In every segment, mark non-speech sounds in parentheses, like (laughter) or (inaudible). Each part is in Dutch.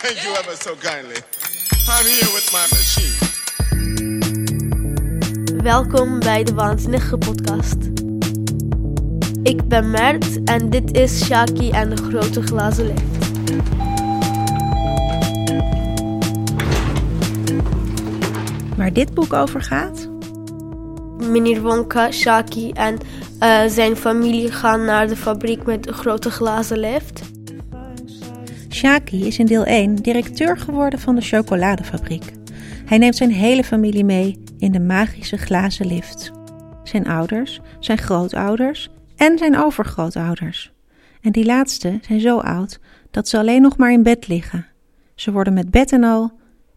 Thank you ever so kindly. I'm here with my machine. Welkom bij de Waanzinnige Podcast. Ik ben Mert en dit is Shaki en de grote glazen lift. Waar dit boek over gaat? Meneer Wonka, Shaki en eh, zijn familie gaan naar de fabriek met een grote glazen lift. Shaki is in deel 1 directeur geworden van de chocoladefabriek. Hij neemt zijn hele familie mee in de magische glazen lift. Zijn ouders, zijn grootouders en zijn overgrootouders. En die laatste zijn zo oud dat ze alleen nog maar in bed liggen. Ze worden met bed en al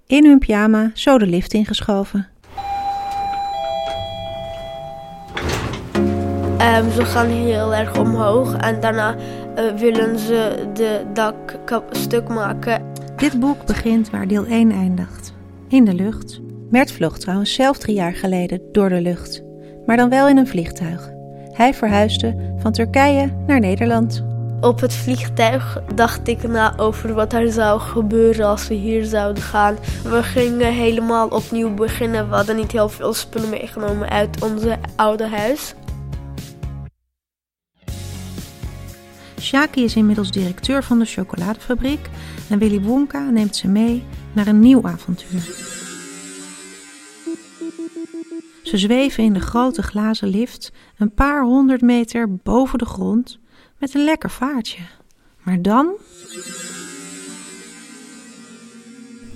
in hun pyjama zo de lift ingeschoven. Ehm, ze gaan heel erg omhoog en daarna eh, willen ze de dak stuk maken. Dit boek begint waar deel 1 eindigt. In de lucht. Mert vloog trouwens zelf drie jaar geleden door de lucht. Maar dan wel in een vliegtuig. Hij verhuisde van Turkije naar Nederland. Op het vliegtuig dacht ik na over wat er zou gebeuren als we hier zouden gaan. We gingen helemaal opnieuw beginnen. We hadden niet heel veel spullen meegenomen uit onze oude huis. Shaki is inmiddels directeur van de chocoladefabriek en Willy Wonka neemt ze mee naar een nieuw avontuur. Ze zweven in de grote glazen lift een paar honderd meter boven de grond met een lekker vaartje. Maar dan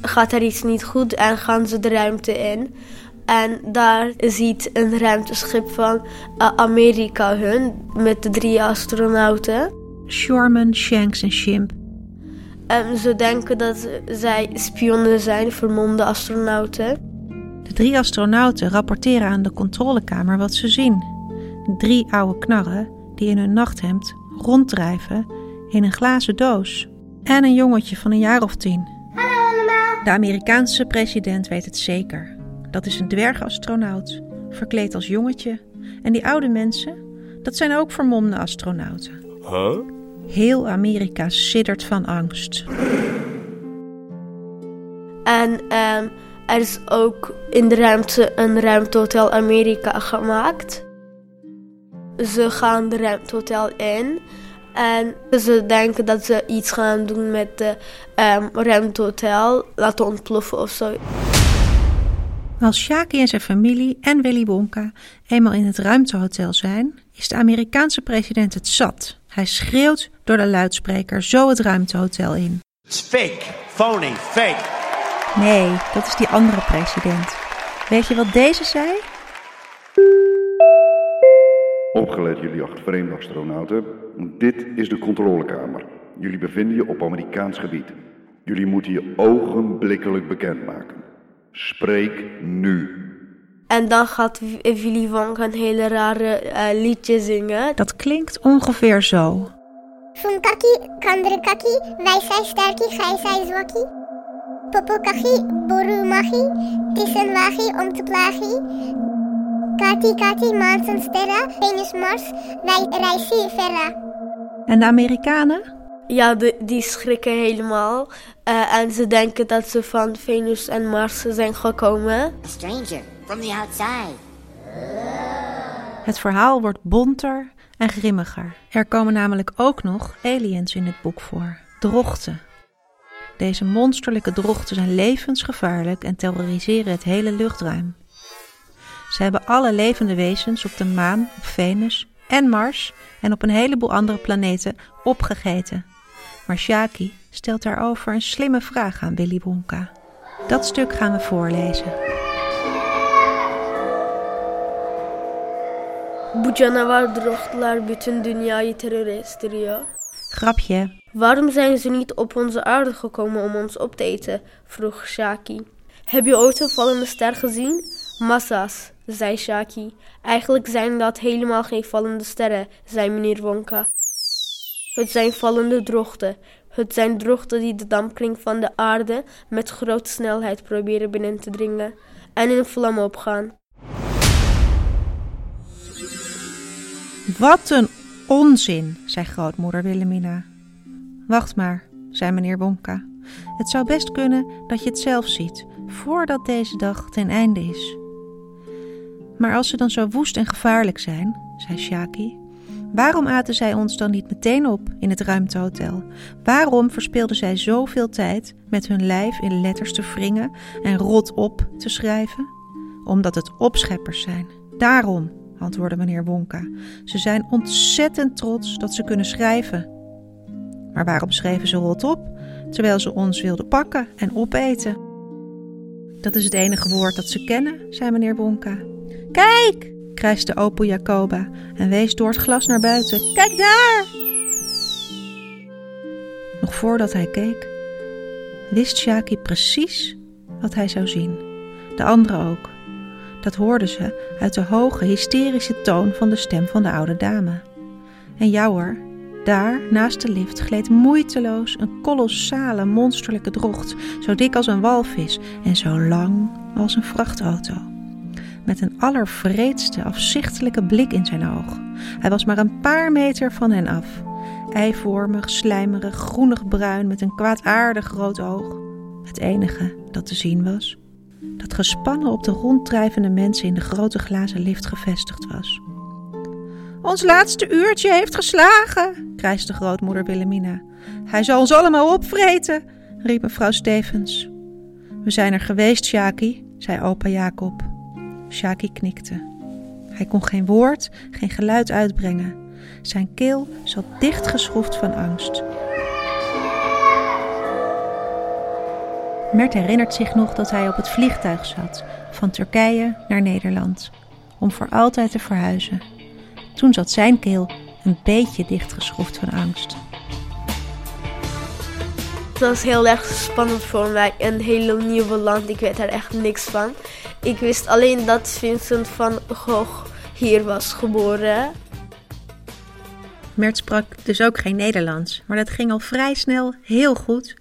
Gaat er iets niet goed en gaan ze de ruimte in. En daar ziet een ruimteschip van eh, Amerika hun met de drie astronauten. Shorman, Shanks en Shimp. En ze denken dat zij spionnen zijn, vermomde astronauten. De drie astronauten rapporteren aan de controlekamer wat ze zien. Drie oude knarren die in hun nachthemd ronddrijven in een glazen doos. En een jongetje van een jaar of tien. De Amerikaanse president weet het zeker. Dat is een dwergastronaut, verkleed als jongetje. En die oude mensen, dat zijn ook vermomde astronauten. Huh? Heel Amerika siddert van angst. En ehm, er is ook in de ruimte een ruimtehotel Amerika gemaakt. Ze gaan de ruimtehotel in. En ze denken dat ze iets gaan doen met de ehm, ruimtehotel. Laten ontploffen of zo. Als Shaki en zijn familie en Willy Wonka eenmaal in het ruimtehotel zijn, is de Amerikaanse president het zat. Hij schreeuwt door de luidspreker zo het ruimtehotel in. It's fake, phony, fake. Nee, dat is die andere president. Weet je wat deze zei? Opgelet jullie acht vreemde astronauten. Dit is de controlekamer. Jullie bevinden je op Amerikaans gebied. Jullie moeten je ogenblikkelijk bekendmaken. Spreek nu. En dan gaat Willy Wonka een hele rare eh, liedje zingen. Dat klinkt ongeveer zo. Funkaki, kandrukaki, wij zijn sterkie, gij zij zwakkie. Popokaki, borumaki, het is een wagie om te plagie. Kati, kati, maansen sterra, Venus, Mars, wij reizen verra. En de Amerikanen? Ja, de, die schrikken helemaal. Eh, en ze denken dat ze van Venus en Mars zijn gekomen. A stranger Het verhaal wordt bonter en grimmiger. Er komen namelijk ook nog aliens in het boek voor. Drochten. Deze monsterlijke drochten zijn levensgevaarlijk en terroriseren het hele luchtruim. Ze hebben alle levende wezens op de maan, op Venus en Mars en op een heleboel andere planeten opgegeten. Maar Shaki stelt daarover een slimme vraag aan Willy Wonka. Dat stuk gaan we voorlezen. Bu canavar drochtlar bütün dünyayı terör estiriyor. Grapje. Waarom zijn ze niet op onze aarde gekomen om ons op te eten? vroeg Shaki. Heb je ooit een vallende ster gezien? Massa's, zei Shaki. Eigenlijk zijn dat helemaal geen vallende sterren, zei meneer Wonka. Het zijn vallende drochten. Het zijn drochten die de dampkring van de aarde met grote snelheid proberen binnen te dringen en in vlammen opgaan. Wat een onzin, zei grootmoeder Wilhelmina. Wacht maar, zei meneer Wonka. Het zou best kunnen dat je het zelf ziet, voordat deze dag ten einde is. Maar als ze dan zo woest en gevaarlijk zijn, zei Shaki, waarom aten zij ons dan niet meteen op in het ruimtehotel? Waarom verspeelden zij zoveel tijd met hun lijf in letters te wringen en rot op te schrijven? Omdat het opscheppers zijn. Daarom, antwoordde meneer Wonka. Ze zijn ontzettend trots dat ze kunnen schrijven. Maar waarom schreven ze rot op, terwijl ze ons wilden pakken en opeten? Dat is het enige woord dat ze kennen, zei meneer Wonka. Kijk, krijste Opo Jacoba en wees door het glas naar buiten. Kijk daar! Nog voordat hij keek, wist Shaki precies wat hij zou zien. De anderen ook. Dat hoorden ze uit de hoge, hysterische toon van de stem van de oude dame. En jouwer, daar, naast de lift, gleed moeiteloos een kolossale, monsterlijke drocht, zo dik als een walvis en zo lang als een vrachtauto. Met een allervreedste, afzichtelijke blik in zijn oog. Hij was maar een paar meter van hen af. Eivormig, slijmerig, groenig-bruin met een kwaadaardig rood oog. Het enige dat te zien was, dat gespannen op de ronddrijvende mensen in de grote glazen lift gevestigd was. Ons laatste uurtje heeft geslagen, krijste grootmoeder Wilhelmina. Hij zal ons allemaal opvreten, riep mevrouw Stevens. We zijn er geweest, Shaki, zei opa Jacob. Shaki knikte. Hij kon geen woord, geen geluid uitbrengen. Zijn keel zat dichtgeschroefd van angst. Mert herinnert zich nog dat hij op het vliegtuig zat, van Turkije naar Nederland, om voor altijd te verhuizen. Toen zat zijn keel een beetje dichtgeschroefd van angst. Het was heel erg spannend voor mij. Een hele nieuwe land. Ik weet er echt niks van. Ik wist alleen dat Vincent van Gogh hier was geboren. Mert sprak dus ook geen Nederlands, maar dat ging al vrij snel heel goed.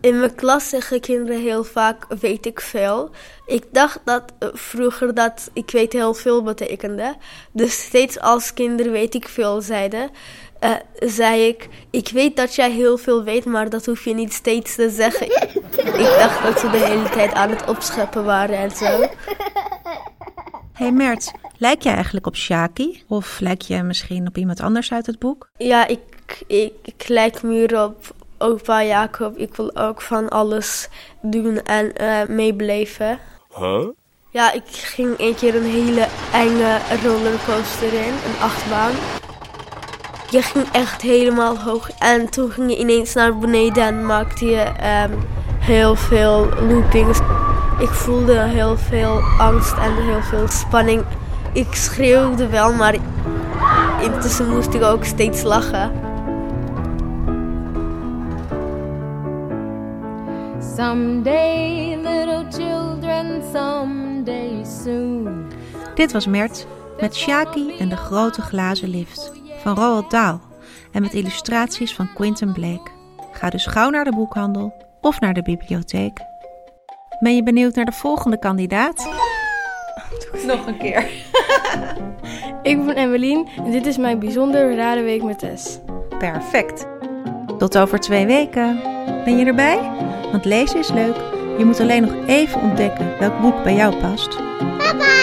In mijn klas zeggen kinderen heel vaak weet ik veel. Ik dacht dat uh, vroeger dat ik weet heel veel betekende. Dus steeds als kinderen weet ik veel zeiden, uh, zei ik, ik weet dat jij heel veel weet, maar dat hoef je niet steeds te zeggen. (laughs) ik dacht dat ze de hele tijd aan het opscheppen waren en zo. hey Mert, lijk jij eigenlijk op Shaki? Of lijk je misschien op iemand anders uit het boek? Ja, ik, ik, ik lijk meer op opa Jacob. Ik wil ook van alles doen en uh, meebeleven. Huh? Ja, ik ging een keer een hele enge rollercoaster in, een achtbaan. Je ging echt helemaal hoog en toen ging je ineens naar beneden en maakte je um, heel veel loopings. Ik voelde heel veel angst en heel veel spanning. Ik schreeuwde wel, maar intussen moest ik ook steeds lachen. Someday, little children, someday soon. Dit was Mert met Shaki en de grote glazen lift van Roald Dahl en met illustraties van Quentin Blake. Ga dus gauw naar de boekhandel of naar de bibliotheek. Ben je benieuwd naar de volgende kandidaat? (laughs) Nog een keer. (laughs) Ik ben Emmeline en dit is mijn bijzonder rare week met Tess. Perfect. Tot over twee weken. Ben je erbij? Want lezen is leuk. Je moet alleen nog even ontdekken welk boek bij jou past. Bye!